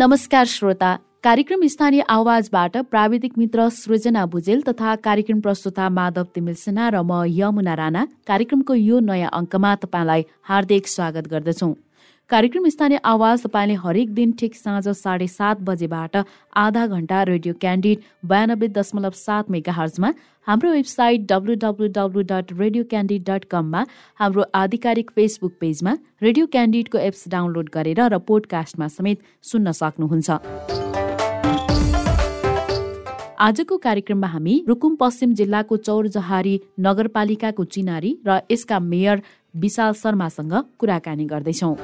नमस्कार श्रोता। कार्यक्रम स्थानीय आवाजबाट प्राविधिक मित्र सृजना भुजेल तथा कार्यक्रम प्रस्तुता माधव तिमिल सिन्हा र म यमुना राणा। कार्यक्रमको यो नयाँ अङ्कमा तपाईँलाई हार्दिक स्वागत गर्दछौँ। कार्यक्रम स्थानीय आवाज तपाईँले हरेक दिन ठिक साँझ साढे सात बजेबाट आधा घण्टा रेडियो क्यान्डिड बयानब्बे दशमलव सात मेगा हर्जमा हाम्रो website W W W dot radio candid dot कममा हाम्रो आधिकारिक फेसबुक पेजमा रेडियो क्यान्डिडको एप्स डाउनलोड गरेर र पोडकास्टमा समेत सुन्न सक्नुहुन्छ। आजको कार्यक्रममा हामी रुकुम पश्चिम जिल्लाको चौरजहारी नगरपालिकाको चिनारी र यसका मेयर विशाल शर्मासँग कुराकानी गर्दैछौँ।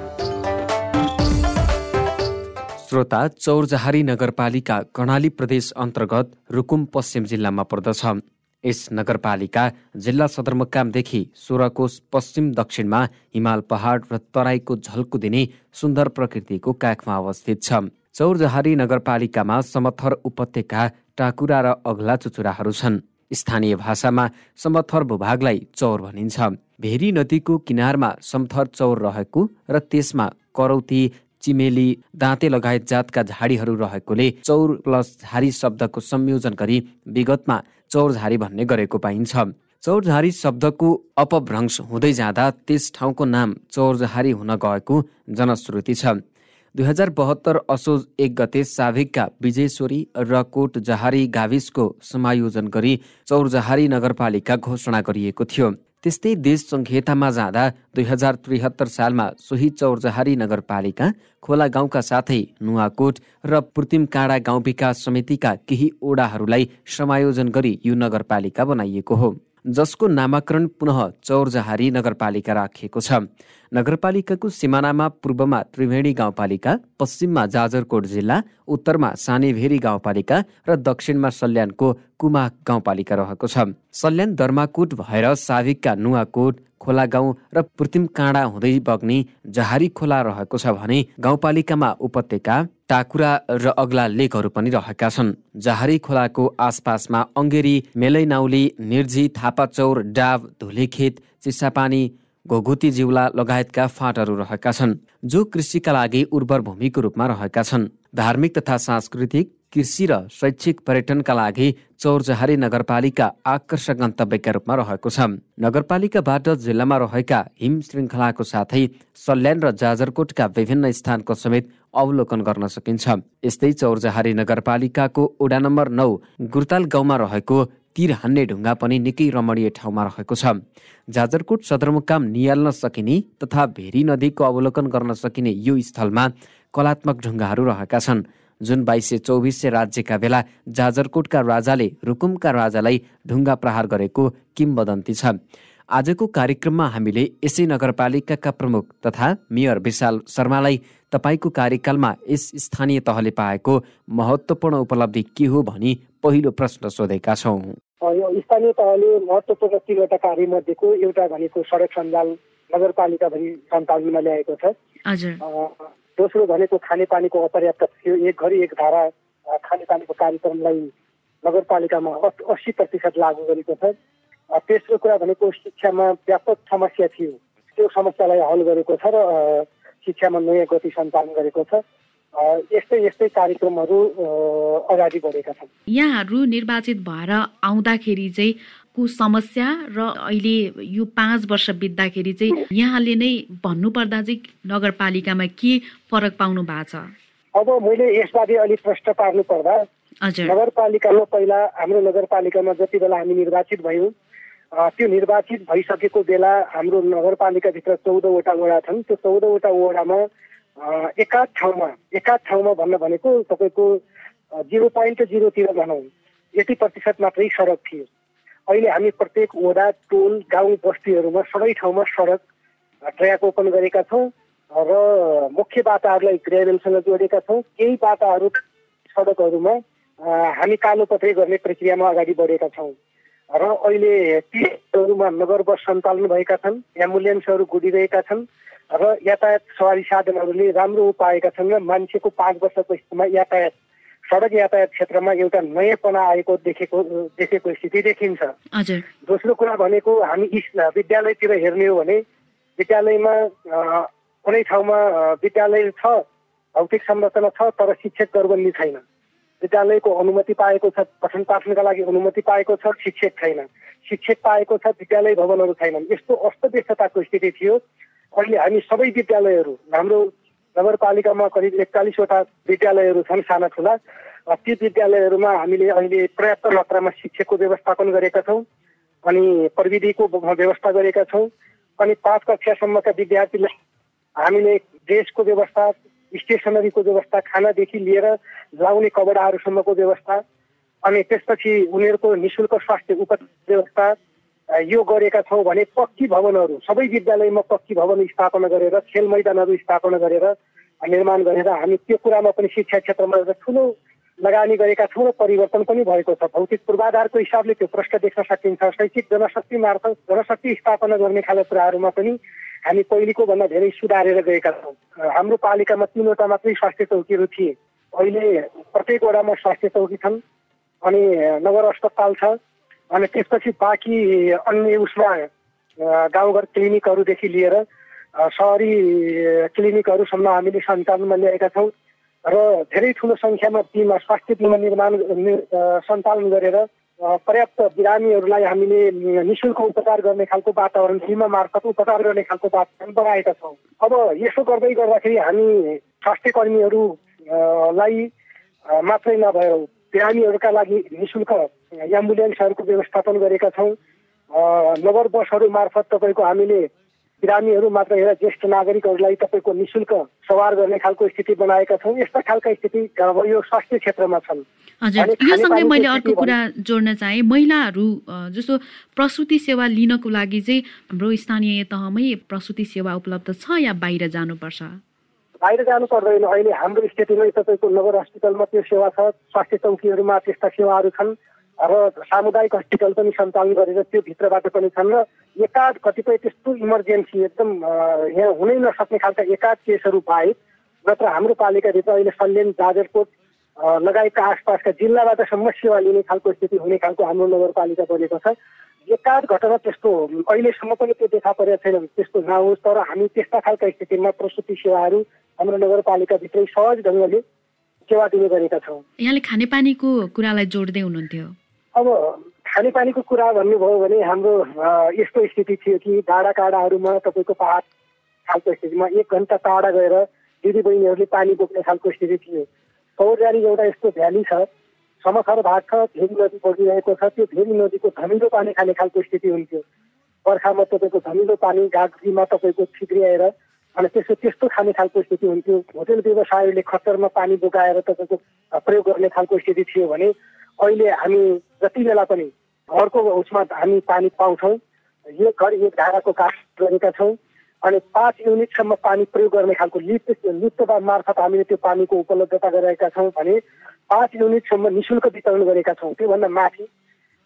श्रोता चौरजहारी नगरपालिका कर्णाली प्रदेश अन्तर्गत रुकुम पश्चिम जिल्लामा पर्दछ। यस नगरपालिका जिल्ला सदरमुकामदेखि सोह्रकोश पश्चिम दक्षिणमा हिमाल पहाड र तराईको झल्को दिने सुन्दर प्रकृतिको काखमा अवस्थित छ। चौरजहारी नगरपालिकामा समथर उपत्यका टाकुरा र अग्ला चुचुराहरू छन्। स्थानीय भाषामा समथर भूभागलाई चौर भनिन्छ। भेरी नदीको किनारमा समथर चौर रहेको र त्यसमा करौती चिमेली दाँते लगायत जातका झाडीहरू रहेकोले चौर प्लस झारी शब्दको संयोजन गरी विगतमा चौरझारी भन्ने गरेको पाइन्छ। चौरझारी शब्दको अपभ्रंश हुँदै जाँदा त्यस ठाउँको नाम चौरझारी हुन गएको जनश्रुति छ। दुई हजार बहत्तर असोज एक गते साभिकका विजयश्वरी र कोट जहारी गाविसको समायोजन गरी चौरजहारी नगरपालिका घोषणा गरिएको थियो। त्यस्तै देश सङ्घीयतामा जाँदा दुई हजार त्रिहत्तर सालमा सोही चौरजहारी नगरपालिका खोला गाउँका साथै नुवाकोट र पुर्तिम काँडा गाउँ विकास समितिका केही ओडाहरूलाई समायोजन गरी यो नगरपालिका बनाइएको हो। जसको नामाकरण पुनः चौरजहारी नगरपालिका राखिएको छ। नगरपालिकाको सिमानामा पूर्वमा त्रिवेणी गाउँपालिका पश्चिममा जाजरकोट जिल्ला उत्तरमा सानेभेरी गाउँपालिका र दक्षिणमा सल्यानको कुमा गाउँपालिका रहेको छ। सल्यान दर्माकोट भएर साविकका नुवाकोट खोला गाउँ र पृथ्वी काँडा हुँदै बग्ने जहारी खोला रहेको छ भने गाउँपालिकामा उपत्यका टाकुरा र अग्ला लेकहरू पनि रहेका छन्। जहारी खोलाको आसपासमा अङ्गेरी मेलैनाउली निर्जी थापाचौर डाब धुलेखेत चिसापानी घोघुती जिउला लगायतका फाँटहरू रहेका छन् जो कृषिका लागि उर्वर भूमिको रूपमा रहेका छन्। धार्मिक तथा सांस्कृतिक कृषि र शैक्षिक पर्यटनका लागि चौरजहारी नगरपालिका आकर्षक गन्तव्यका रूपमा रहेको छ। नगरपालिकाबाट जिल्लामा रहेका हिम श्रृङ्खलाको साथै सल्यान र जाजरकोटका विभिन्न स्थानको समेत अवलोकन गर्न सकिन्छ। यस्तै चौरजहारी नगरपालिकाको ओडा नम्बर नौ गुर्ताल गाउँमा रहेको तीर हान्ने ढुङ्गा पनि निकै रमणीय ठाउँमा रहेको छ। जाजरकोट सदरमुकाम निहाल्न सकिने तथा भेरी नदीको अवलोकन गर्न सकिने यो स्थलमा कलात्मक ढुङ्गाहरू रहेका छन्। जुन बाइस सय चौबिस सय राज्यका बेला जाजरकोटका राजाले रुकुमका राजालाई ढुङ्गा प्रहार गरेको किम्बदन्ती छ। आजको कार्यक्रममा हामीले यसै नगरपालिकाका प्रमुख तथा मेयर विशाल शर्मालाई तपाईँको कार्यकालमा यस स्थानीय तहले पाएको महत्त्वपूर्ण उपलब्धि के हो भनी पहिलो प्रश्न सोधेका छौँ। यो स्थानीय तहले महत्त्वपूर्ण तिनवटा कार्यमध्येको एउटा भनेको सडक सञ्जाल नगरपालिकाभरि सञ्चालनमा ल्याएको छ। दोस्रो भनेको खानेपानीको अपर्याप्त थियो। एक घरि एक धारा खानेपानीको कार्यक्रमलाई नगरपालिकामा अस्सी प्रतिशत लागू गरेको छ। तेस्रो कुरा भनेको शिक्षामा व्यापक समस्या थियो। त्यो समस्यालाई हल गरेको छ र शिक्षामा नयाँ गति सञ्चालन गरेको छ। यस्तै यस्तै कार्यक्रमहरू अगाडि बढेका छन्। यहाँहरू निर्वाचित भएर आउँदाखेरि चाहिँ को समस्या र अहिले यो पाँच वर्ष बित्दाखेरि चाहिँ यहाँले नै भन्नुपर्दा चाहिँ नगरपालिकामा के फरक पाउनु भएको छ? अब मैले यसबारे अलिक प्रश्न पार्नु पर्दा नगरपालिकामा पहिला हाम्रो नगरपालिकामा जति बेला हामी निर्वाचित भयौँ त्यो निर्वाचित भइसकेको बेला हाम्रो नगरपालिकाभित्र चौधवटा वडा छन्। त्यो चौधवटा वडामा एकाध ठाउँमा एकाध ठाउँमा भन्न भनेको तपाईँको जिरो पोइन्ट जिरोतिर भनौँ यति प्रतिशत मात्रै सडक थियो। अहिले हामी प्रत्येक वडा टोल गाउँ बस्तीहरूमा सबै ठाउँमा सडक ट्र्याक ओपन गरेका छौँ र मुख्य बाटाहरूलाई ग्रेभेलसँग जोडेका छौँ। केही बाटाहरू सडकहरूमा हामी कालो पत्रै गर्ने प्रक्रियामा अगाडि बढेका छौँ। र अहिले तीहरूमा नगर बस सञ्चालन भएका छन् एम्बुलेन्सहरू गुडिरहेका छन् र यातायात सवारी साधनहरूले राम्रो पाएका छन् र मान्छेको पाँच वर्षको स्थितिमा यातायात सडक यातायात क्षेत्रमा एउटा नयाँपना आएको देखेको देखेको स्थिति देखिन्छ। दोस्रो कुरा भनेको हामी विद्यालयतिर हेर्ने हो भने विद्यालयमा कुनै ठाउँमा विद्यालय छ भौतिक संरचना छ तर शिक्षक दरबन्दी छैन। विद्यालयको अनुमति पाएको छ पठन पाठनका लागि अनुमति पाएको छ शिक्षक छैन। शिक्षक पाएको छ विद्यालय भवनहरू छैनन्। यस्तो अस्तव्यस्तताको स्थिति थियो। अहिले हामी सबै विद्यालयहरू हाम्रो नगरपालिकामा करिब एकचालिसवटा विद्यालयहरू छन् साना ठुला ती विद्यालयहरूमा हामीले अहिले पर्याप्त मात्रामा शिक्षकको व्यवस्थापन गरेका छौँ अनि प्रविधिको व्यवस्था गरेका छौँ। अनि पाँच कक्षासम्मका विद्यार्थीलाई हामीले ड्रेसको व्यवस्था स्टेसनरीको व्यवस्था खानादेखि लिएर लाउने कपडाहरूसम्मको व्यवस्था अनि त्यसपछि उनीहरूको नि शुल्क स्वास्थ्य उपचार व्यवस्था यो गरेका छौँ भने पक्की भवनहरू सबै विद्यालयमा पक्की भवन स्थापना गरेर खेल मैदानहरू स्थापना गरेर निर्माण गरेर हामी त्यो कुरामा पनि शिक्षा क्षेत्रमा एउटा ठुलो लगानी गरेका छौँ र परिवर्तन पनि भएको छ। भौतिक पूर्वाधारको हिसाबले त्यो प्रश्न देख्न सकिन्छ शैक्षिक जनशक्ति मार्फत जनशक्ति स्थापना गर्ने खाले कुराहरूमा पनि हामी पहिलेको भन्दा धेरै सुधारेर गएका छौँ। हाम्रो पालिकामा तिनवटा मात्रै स्वास्थ्य चौकीहरू थिए। अहिले प्रत्येक वडामा स्वास्थ्य चौकी छन् अनि नगर अस्पताल छ अनि त्यसपछि बाँकी अन्य उसमा गाउँघर क्लिनिकहरूदेखि लिएर सहरी क्लिनिकहरूसम्म हामीले सञ्चालनमा ल्याएका छौँ र धेरै ठुलो सङ्ख्यामा बिमा स्वास्थ्य बिमा निर्माण सञ्चालन गरेर पर्याप्त बिरामीहरूलाई हामीले नि शुल्क उपचार गर्ने खालको वातावरण बिमा मार्फत उपचार गर्ने खालको वातावरण बनाएका छौँ। अब यसो गर्दै गर्दाखेरि हामी स्वास्थ्य कर्मीहरूलाई मात्रै नभएर बिरामीहरूका लागि नि शुल्क एम्बुलेन्सहरूको व्यवस्थापन गरेका छौँ। नगर बसहरू मार्फत तपाईँको हामीले बिरामीहरू मात्र हेर ज्येष्ठ नागरिकहरूलाई तपाईँको नि शुल्क सवार गर्ने खालको स्थिति बनाएका छौँ। यस्ता खालका स्थिति अब यो स्वास्थ्य क्षेत्रमा छन्। हजुर योसँगै मैले अर्को कुरा जोड्न चाहेँ। महिलाहरू जस्तो प्रसुति सेवा लिनको लागि चाहिँ हाम्रो स्थानीय तहमै प्रसुति सेवा उपलब्ध छ या बाहिर जानुपर्छ? बाहिर जानु पर्दैन। अहिले हाम्रो स्थितिमै तपाईँको नगर हस्पिटलमा त्यो सेवा छ। स्वास्थ्य चौकीहरूमा त्यस्ता सेवाहरू छन्। र सामुदायिक हस्पिटल पनि सञ्चालन गरेर त्यो भित्रबाट पनि छन् र एकाध कतिपय त्यस्तो इमर्जेन्सी एकदम यहाँ हुनै नसक्ने खालका एकाध केसहरू बाहेक नत्र हाम्रो पालिकाभित्र अहिले सल्यान जाजरकोट लगायतका आसपासका जिल्लाबाट सम्म सेवा लिने खालको स्थिति हुने खालको हाम्रो नगरपालिका बनेको छ। एकाध घटना त्यस्तो अहिलेसम्म पनि त्यो देखा परेको छैन त्यस्तो नहोस् तर हामी त्यस्ता खालका स्थितिमा प्रसुति सेवाहरू हाम्रो नगरपालिकाभित्रै सहज ढङ्गले सेवा दिने गरेका छौँ। यहाँले खानेपानीको कुरालाई जोड्दै हुनुहुन्थ्यो। अब खानेपानीको कुरा भन्नुभयो भने हाम्रो यस्तो स्थिति थियो कि डाँडा काँडाहरूमा तपाईँको पहाड खालको स्थितिमा एक घन्टा टाढा गएर दिदीबहिनीहरूले पानी बोक्ने खालको स्थिति थियो। सौरजारी एउटा यस्तो भ्याली छ समथर भाग छ भेरी नदी बगिरहेको छ त्यो भेरी नदीको धमिलो पानी खाने खालको स्थिति हुन्थ्यो। बर्खामा तपाईँको धमिलो पानी गाग्रीमा तपाईँको छिद्रिआएर अनि त्यसो त्यस्तो खाने खालको स्थिति हुन्थ्यो। होटेल व्यवसायहरूले खतरमा पानी बोकाएर तपाईँको प्रयोग गर्ने खालको स्थिति थियो भने अहिले हामी जति बेला पनि घरको उसमा हामी पानी पाउँछौँ एक घर एक धाराको काठ गरेका छौँ अनि पाँच युनिटसम्म पानी प्रयोग गर्ने खालको लिफ्ट लिफ्ट मार्फत हामीले त्यो पानीको उपलब्धता गराएका छौँ भने पाँच युनिटसम्म नि शुल्क वितरण गरेका छौँ। त्योभन्दा माथि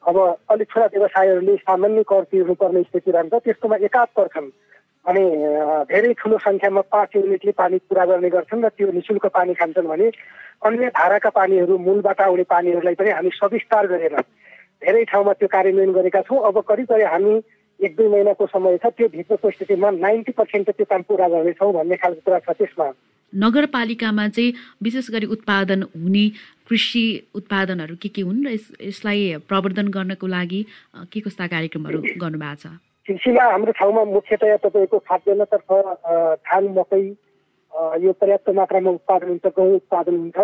अब अलिक छोरा व्यवसायहरूले सामान्य कर तिर्नुपर्ने स्थिति रहन्छ त्यस्तोमा एकाध पर्छन् अनि धेरै ठुलो सङ्ख्यामा पाँच युनिटले पानी पुरा गर्ने गर्छन् र त्यो नि शुल्क पानी खान्छन् भने अन्य धाराका पानीहरू मूलबाट आउने पानीहरूलाई पनि हामी सविस्तार गरेर धेरै ठाउँमा त्यो कार्यान्वयन गरेका छौँ। अब करिब करिब हामी एक दुई महिनाको समय छ त्यो भित्रको स्थितिमा नाइन्टी पर्सेन्ट त्यो काम पुरा गर्नेछौँ भन्ने खालको कुरा छ त्यसमा। नगरपालिकामा चाहिँ विशेष गरी उत्पादन हुने कृषि उत्पादनहरू के के हुन् र यसलाई प्रवर्धन गर्नको लागि के कस्ता कार्यक्रमहरू गर्नुभएको छ? कृषिमा हाम्रो ठाउँमा मुख्यतया तपाईँको खाद्यान्नतर्फ धान मकै यो पर्याप्त मात्रामा उत्पादन हुन्छ गहुँ उत्पादन हुन्छ।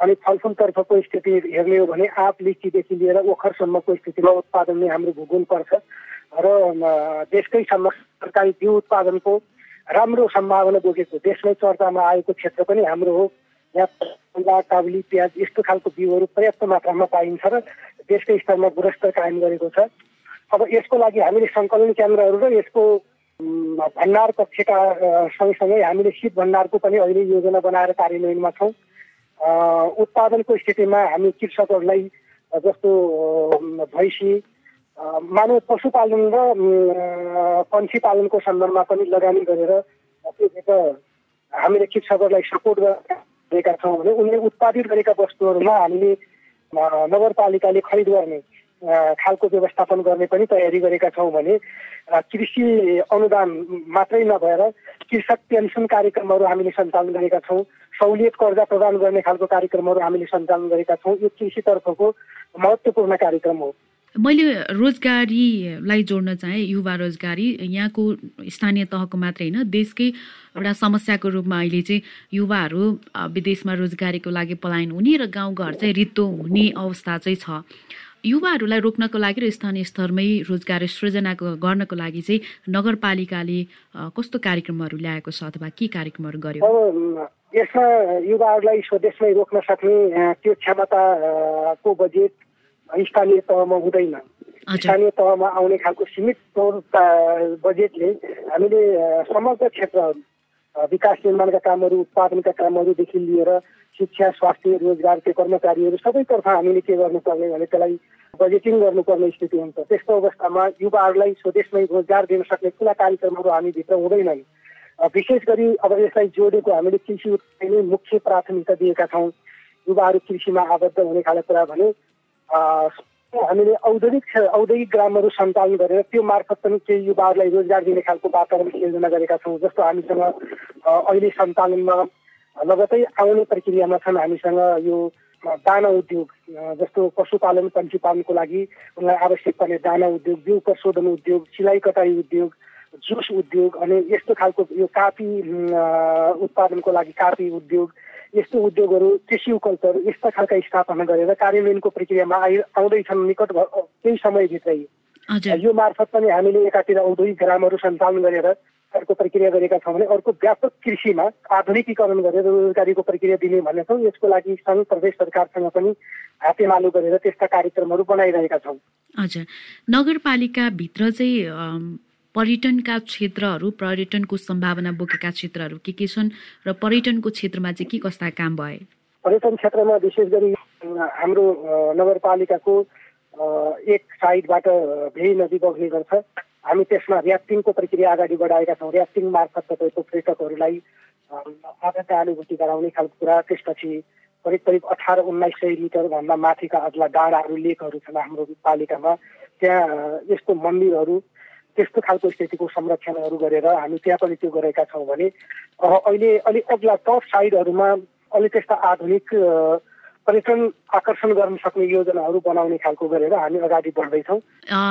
अनि फलफुलतर्फको स्थिति हेर्ने हो भने आँप लिचीदेखि लिएर ओखरसम्मको स्थितिमा उत्पादन नै हाम्रो भूगोल पर्छ। र देशकै सम्म सरकारी बिउ उत्पादनको राम्रो सम्भावना बोकेको देशमै चर्चामा आएको क्षेत्र पनि हाम्रो हो। यहाँ काबुली प्याज यस्तो खालको बिउहरू पर्याप्त मात्रामा पाइन्छ र देशकै स्तरमा गुणस्तर कायम गरेको छ। अब यसको लागि हामीले सङ्कलन केन्द्रहरू र यसको भण्डार कक्षका सँगसँगै हामीले शीत भण्डारको पनि अहिले योजना बनाएर कार्यान्वयनमा छौँ। उत्पादनको स्थितिमा हामी कृषकहरूलाई जस्तो भैँसी मानव पशुपालन र पन्छी पालनको सन्दर्भमा पनि लगानी गरेर हामीले कृषकहरूलाई सपोर्ट गरेका छौँ भने उनले उत्पादित गरेका वस्तुहरूमा हामीले नगरपालिकाले खरिद गर्ने खालको व्यवस्थापन गर्ने पनि तयारी गरेका छौँ भने कृषि अनुदान मात्रै नभएर कृषक पेन्सन कार्यक्रमहरू हामीले सञ्चालन गरेका छौँ सहुलियत कर्जा प्रदान गर्ने खालको कार्यक्रमहरू हामीले सञ्चालन गरेका छौँ यो कृषितर्फको महत्त्वपूर्ण कार्यक्रम हो। मैले रोजगारीलाई जोड्न चाहेँ युवा रोजगारी यहाँको स्थानीय तहको मात्रै होइन देशकै एउटा समस्याको रूपमा अहिले चाहिँ युवाहरू विदेशमा रोजगारीको लागि पलायन हुने र गाउँघर चाहिँ रित्तो हुने अवस्था चाहिँ छ। युवाहरूलाई रोक्नको लागि र स्थानीय स्तरमै रोजगार सृजना गर्नको लागि चाहिँ नगरपालिकाले कस्तो कार्यक्रमहरू ल्याएको छ अथवा के कार्यक्रमहरू गर्यो? यसमा युवाहरूलाई स्वदेशमै रोक्न सक्ने त्यो क्षमताको बजेट स्थानीय तहमा हुँदैन। स्थानीय तहमा आउने खालको सीमित बजेटले हामीले समग्र क्षेत्रहरू विकास निर्माणका कामहरू उत्पादनका कामहरूदेखि लिएर शिक्षा स्वास्थ्य रोजगारका कर्मचारीहरू सबैतर्फ हामीले के गर्नुपर्ने भने त्यसलाई बजेटिङ गर्नुपर्ने स्थिति हुन्छ। त्यस्तो अवस्थामा युवाहरूलाई स्वदेशमै रोजगार दिन सक्ने ठुला कार्यक्रमहरू हामीभित्र हुँदैनन्। विशेष गरी अब यसलाई जोडेको हामीले कृषि उत्पादन मुख्य प्राथमिकता दिएका छौँ। युवाहरू कृषिमा आबद्ध हुने खाले कुरा भने हामीले औद्योगिक औद्योगिक ग्रामहरू सञ्चालन गरेर त्यो मार्फत पनि केही युवाहरूलाई रोजगार दिने खालको वातावरण सिर्जना गरेका छौँ जस्तो हामीसँग अहिले सञ्चालनमा लगतै आउने प्रक्रियामा छन्। हामीसँग यो दाना उद्योग जस्तो पशुपालन पन्छीपालनको लागि उनलाई आवश्यक पर्ने दाना उद्योग बिउ प्रशोधन उद्योग सिलाइ कटाई उद्योग जुस उद्योग अनि यस्तो खालको यो कापी उत्पादनको लागि कापी उद्योग यस्तो उद्योगहरू टिस्यु कल्चर यस्ता खालका स्थापना गरेर कार्यान्वयनको प्रक्रियामा आइ आउँदैछन् निकट केही समयभित्रै। यो मार्फत पनि हामीले एकातिर औद्योगिक ग्रामहरू सञ्चालन गरेर अर्को प्रक्रिया गरेका छौँ भने अर्को व्यापक कृषिमा आधुनिकीकरण गरेर रोजगारीको प्रक्रिया दिने भन्ने छौँ यसको लागि सङ्घ प्रदेश सरकारसँग पनि हातेमालो गरेर त्यस्ता कार्यक्रमहरू बनाइरहेका छौँ। हजुर। नगरपालिकाभित्र चाहिँ पर्यटनका क्षेत्रहरू पर्यटनको सम्भावना बोकेका क्षेत्रहरू के के छन् र पर्यटनको क्षेत्रमा चाहिँ के कस्ता काम भए? पर्यटन क्षेत्रमा विशेष गरी हाम्रो नगरपालिकाको एक साइडबाट भेरी नदी बग्ने गर्छ। हामी त्यसमा ऱ्याफ्टिङको प्रक्रिया अगाडि बढाएका छौँ। ऱ्याफ्टिङ मार्फत तपाईँको पर्यटकहरूलाई अनुभूति गराउने खालको कुरा। त्यसपछि करिब करिब अठार उन्नाइस सय मिटरभन्दा माथिका अग्ला डाँडाहरू लेकहरू छन् हाम्रो पालिकामा। त्यहाँ यस्तो मन्दिरहरू त्यस्तो खालको स्थितिको संरक्षणहरू गरेर हामी त्यहाँ पनि त्यो गरेका छौँ भने अहिले अलिक अग्ला टप साइडहरूमा अलिक त्यस्ता आधुनिक पर्यटन आकर्षण गर्न सक्ने योजनाहरू बनाउने खालको गरेर हामी अगाडि बढ्दैछौँ।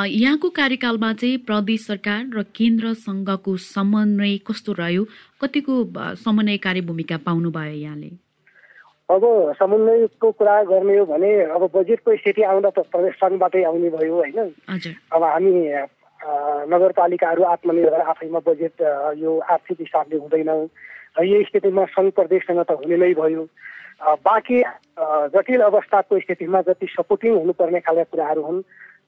यहाँको कार्यकालमा चाहिँ प्रदेश सरकार र केन्द्रसँगको समन्वय कस्तो रह्यो? कतिको समन्वयकारी भूमिका पाउनुभयो यहाँले? अब समन्वयको कुरा गर्ने हो भने अब बजेटको स्थिति आउँदा त प्रदेश सङ्घबाटै आउने भयो होइन? अब हामी नगरपालिकाहरू आत्मनिर्भर आफैमा बजेट यो आर्थिक हिसाबले हुँदैन यो स्थितिमा सङ्घ प्रदेशसँग त हुने नै भयो। बाँकी जटिल अवस्थाको स्थितिमा जति सपोर्टिङ हुनुपर्ने खालका कुराहरू हुन्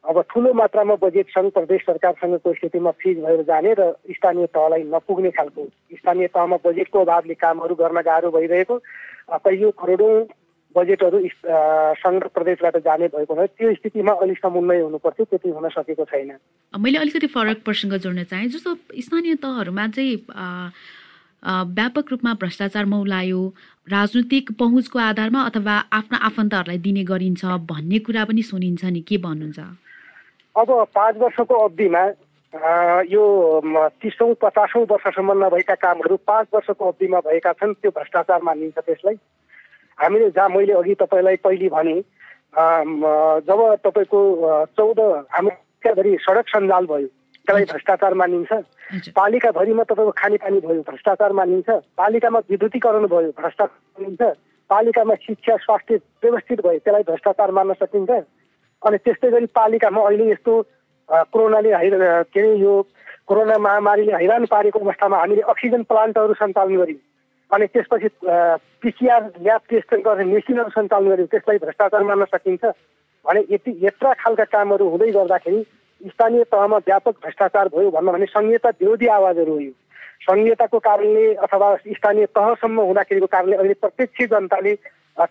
अब ठुलो मात्रामा बजेट सङ्घ प्रदेश सरकारसँगको स्थितिमा फिज भएर जाने र स्थानीय तहलाई नपुग्ने खालको स्थानीय तहमा बजेटको अभावले कामहरू गर्न गाह्रो भइरहेको कैयौँ करोडौँ बजेटहरू सङ्घ प्रदेशबाट जाने भएको भए त्यो स्थितिमा अलिक समन्वय हुनु पर्थ्यो त्यति हुन सकेको छैन। मैले अलिकति फरक प्रसङ्ग जोड्न चाहेँ जस्तो स्थानीय तहहरूमा चाहिँ व्यापक रूपमा भ्रष्टाचार मौलायो राजनीतिक पहुँचको आधारमा अथवा आफ्ना आफन्तहरूलाई दिने गरिन्छ भन्ने कुरा पनि सुनिन्छ नि के भन्नुहुन्छ? अब पाँच वर्षको अवधिमा यो तिसौँ पचासौँ वर्षसम्म नभएका कामहरू पाँच वर्षको अवधिमा भएका छन् त्यो भ्रष्टाचार मानिन्छ त्यसलाई। हामीले जहाँ मैले अघि तपाईँलाई पहिले भने जब तपाईँको चौध हाम्रो सडक सञ्जाल भयो त्यसलाई भ्रष्टाचार मानिन्छ। पालिकाभरिमा तपाईँको खानेपानी भयो भ्रष्टाचार मानिन्छ। पालिकामा विद्युतीकरण भयो भ्रष्टाचार मानिन्छ। पालिकामा शिक्षा स्वास्थ्य व्यवस्थित भयो त्यसलाई भ्रष्टाचार मान्न सकिन्छ। अनि त्यस्तै गरी पालिकामा अहिले यस्तो कोरोनाले है के अरे यो कोरोना महामारीले हैरान पारेको अवस्थामा हामीले अक्सिजन प्लान्टहरू सञ्चालन गऱ्यौँ। अनि त्यसपछि पिसिआर ल्याब टेस्ट गर्ने मेसिनहरू सञ्चालन गर्यो। त्यसलाई भ्रष्टाचार मान्न सकिन्छ। भने यति यत्र खालका कामहरू हुँदै गर्दाखेरि स्थानीय तहमा व्यापक भ्रष्टाचार भयो भन्न भने संहिता विरोधी आवाजहरू हो यो संहिताको कारणले अथवा स्थानीय तहसम्म हुँदाखेरिको कारणले अहिले प्रत्यक्ष जनताले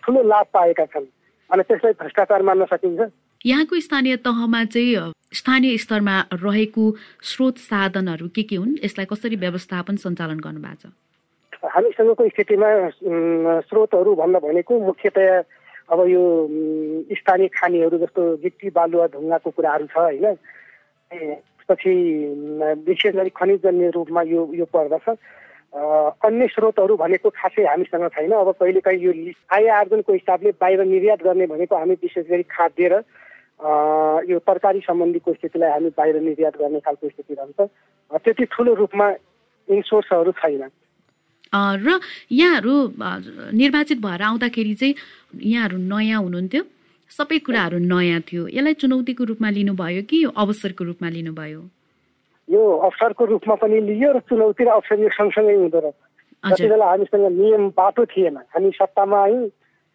ठुलो लाभ पाएका छन्। अनि त्यसलाई भ्रष्टाचार मान्न सकिन्छ। यहाँको स्थानीय तहमा चाहिँ स्थानीय स्तरमा रहेको स्रोत साधनहरू के के हुन्? यसलाई कसरी व्यवस्थापन सञ्चालन गर्नुभएको छ? हामीसँगको स्थितिमा स्रोतहरू भन्न भनेको मुख्यतया अब यो स्थानीय खानीहरू जस्तो गिट्टी बालुवा ढुङ्गाको कुराहरू छ होइन? पछि विशेष गरी खनिजजन्य रूपमा यो यो पर्दछ। अन्य स्रोतहरू भनेको खासै हामीसँग छैन। अब कहिलेकाहीँ यो आय आर्जनको हिसाबले बाहिर निर्यात गर्ने भनेको हामी विशेष गरी खाद्य र यो तरकारी सम्बन्धीको स्थितिलाई हामी बाहिर निर्यात गर्ने खालको स्थिति रहन्छ। त्यति ठुलो रूपमा इन्सोर्सहरू छैन। र यहाँहरू निर्वाचित भएर आउँदाखेरि चाहिँ यहाँहरू नयाँ हुनुहुन्थ्यो। सबै कुराहरू नयाँ थियो। यसलाई चुनौतीको रूपमा लिनुभयो कि अवसरको रूपमा लिनुभयो? यो अवसरको रूपमा पनि लियो र चुनौती र अवसर यो सँगसँगै हुँदो रहेछ। जति बेला हामीसँग नियम बाटो थिएन हामी सत्तामा आयौँ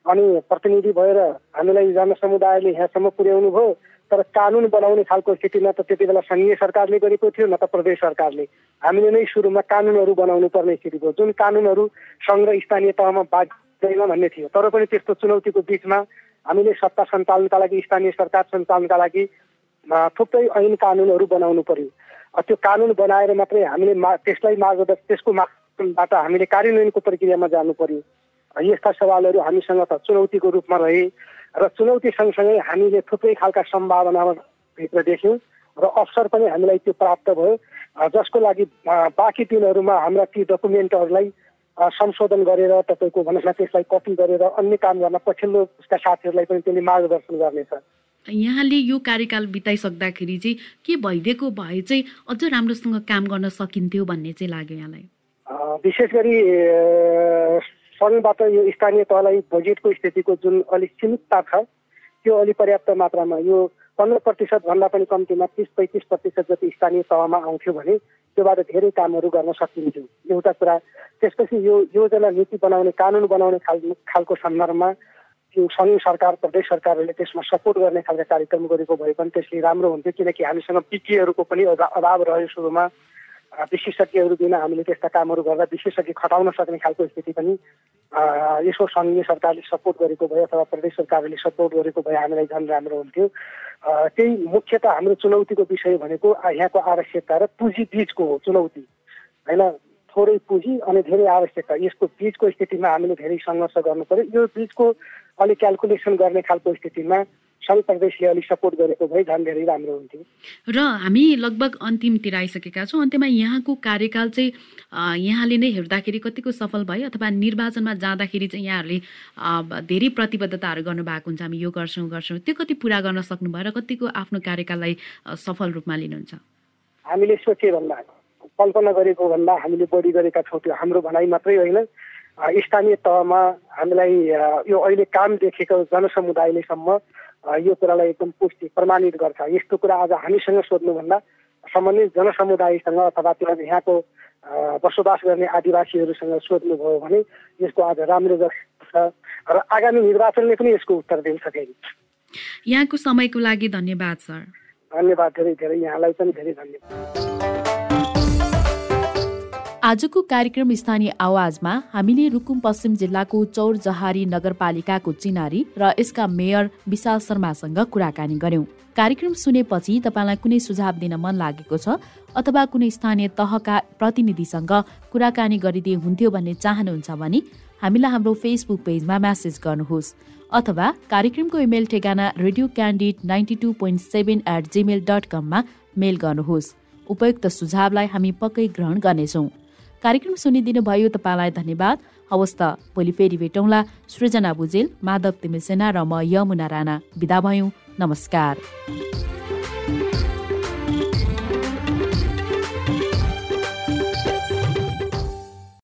अनि प्रतिनिधि भएर हामीलाई जनसमुदायले यहाँसम्म पुर्याउनु भयो तर कानुन बनाउने खालको स्थितिमा त त्यति बेला सङ्घीय सरकारले गरेको थियो न त प्रदेश सरकारले। हामीले नै सुरुमा कानुनहरू बनाउनु पर्ने स्थिति भयो। जुन कानुनहरू सङ्घ स्थानीय तहमा बाँच्दैन भन्ने थियो। तर पनि त्यस्तो चुनौतीको बिचमा हामीले सत्ता सञ्चालनका लागि स्थानीय सरकार सञ्चालनका लागि थुप्रै ऐन कानुनहरू बनाउनु पर्यो। त्यो कानुन बनाएर मात्रै हामीले मा त्यसलाई मार्गदर्शन त्यसको माध्यमबाट हामीले कार्यान्वयनको प्रक्रियामा जानु पर्यो। यस्ता सवालहरू हामीसँग त चुनौतीको रूपमा रहे र चुनौती सँगसँगै हामीले थुप्रै खालका सम्भावना भित्र देख्यौँ र अवसर पनि हामीलाई त्यो प्राप्त भयो। जसको लागि बाँकी दिनहरूमा हाम्रा ती डकुमेन्टहरूलाई संशोधन गरेर तपाईँको भनौँ न त्यसलाई कपी गरेर अन्य काम गर्न पछिल्लो उसका साथीहरूलाई पनि त्यसले मार्गदर्शन गर्नेछ। यहाँले यो कार्यकाल बिताइसक्दाखेरि चाहिँ के भइदिएको भए चाहिँ अझ राम्रोसँग काम गर्न सकिन्थ्यो भन्ने चाहिँ लाग्यो यहाँलाई। विशेष गरी सङ्घबाट यो स्थानीय तहलाई बजेटको स्थितिको जुन अलिक सीमितता छ त्यो अलिक पर्याप्त मात्रामा यो पन्ध्र प्रतिशतभन्दा पनि कम्तीमा तिस पैँतिस प्रतिशत जति स्थानीय तहमा आउँथ्यो भने त्योबाट धेरै कामहरू गर्न सकिन्थ्यो। एउटा कुरा त्यसपछि यो योजना नीति बनाउने कानुन बनाउने खाल खालको सन्दर्भमा सङ्घीय सरकार प्रदेश सरकारहरूले त्यसमा सपोर्ट गर्ने खालका कार्यक्रम गरेको भए पनि त्यसले राम्रो हुन्थ्यो किनकि हामीसँग पिटिएहरूको पनि अभाव रह्यो सुरुमा। विशेषज्ञहरू बिना हामीले त्यस्ता कामहरू गर्दा विशेषज्ञ खटाउन सक्ने खालको स्थिति पनि यसो सङ्घीय सरकारले सपोर्ट गरेको भए अथवा प्रदेश सरकारले सपोर्ट गरेको भए हामीलाई झन् राम्रो हुन्थ्यो। त्यही मुख्यत हाम्रो चुनौतीको विषय भनेको यहाँको आवश्यकता र पुँजी बिचको हो चुनौती। होइन थोरै पुँजी अनि धेरै आवश्यकता। यसको बिचको स्थितिमा हामीले धेरै सङ्घर्ष गर्नु पर्यो। यो बिचको अलिक क्यालकुलेसन गर्ने खालको स्थितिमा सङ्घ प्रदेशले अलिक सपोर्ट गरेको भए झन् धेरै राम्रो हुन्थ्यो। र हामी लगभग अन्तिमतिर आइसकेका छौँ अन्त्यमा यहाँको कार्यकाल चाहिँ यहाँले नै हेर्दाखेरि कतिको सफल भयो अथवा निर्वाचनमा जाँदाखेरि चाहिँ यहाँहरूले धेरै प्रतिबद्धताहरू गर्नुभएको हुन्छ हामी यो गर्छौँ गर्छौँ त्यो कति पुरा गर्न सक्नुभयो र कतिको आफ्नो कार्यकाललाई सफल रूपमा लिनुहुन्छ? हामीले सोचे भन्दा कल्पना गरेको भन्दा हामीले बढी गरेका छौँ त्यो हाम्रो भनाइ मात्रै होइन। स्थानीय तहमा हामीलाई यो अहिले काम देखेको जनसमुदायलेसम्म यो कुरालाई एकदम पुष्टि प्रमाणित गर्छ। यस्तो कुरा आज हामीसँग सोध्नुभन्दा सम्बन्धित जनसमुदायसँग अथवा त्यो यहाँको बसोबास गर्ने आदिवासीहरूसँग सोध्नुभयो भने यसको आज राम्रो छ र आगामी निर्वाचनले पनि यसको उत्तर दिन सकेन। यहाँको समयको लागि धन्यवाद सर। धन्यवाद धेरै धेरै यहाँलाई पनि धेरै धन्यवाद। आजको कार्यक्रम स्थानीय आवाजमा हामीले रुकुम पश्चिम जिल्लाको चौरजहारी नगरपालिकाको चिनारी र यसका मेयर विशाल शर्मासँग कुराकानी गर्यौं। कार्यक्रम सुनेपछि तपाईँलाई कुनै सुझाव दिन मन लागेको छ अथवा कुनै स्थानीय तहका प्रतिनिधिसँग कुराकानी गरिदिए हुन्थ्यो भन्ने चाहनुहुन्छ भने हामीलाई हाम्रो फेसबुक पेजमा म्यासेज गर्नुहोस् अथवा कार्यक्रमको इमेल ठेगाना radio candid ninety two point seven at Gmail dot कममा मेल गर्नुहोस्। उपयुक्त सुझावलाई हामी पक्कै ग्रहण गर्नेछौँ। कार्यक्रम सुनिदिनु भयो तपाईँलाई धन्यवाद। हवस् त भोलि फेरि भेटौँला। सृजना भुजेल माधव तिमिसेना र म यमुना राणा। विदा भयौँ। नमस्कार।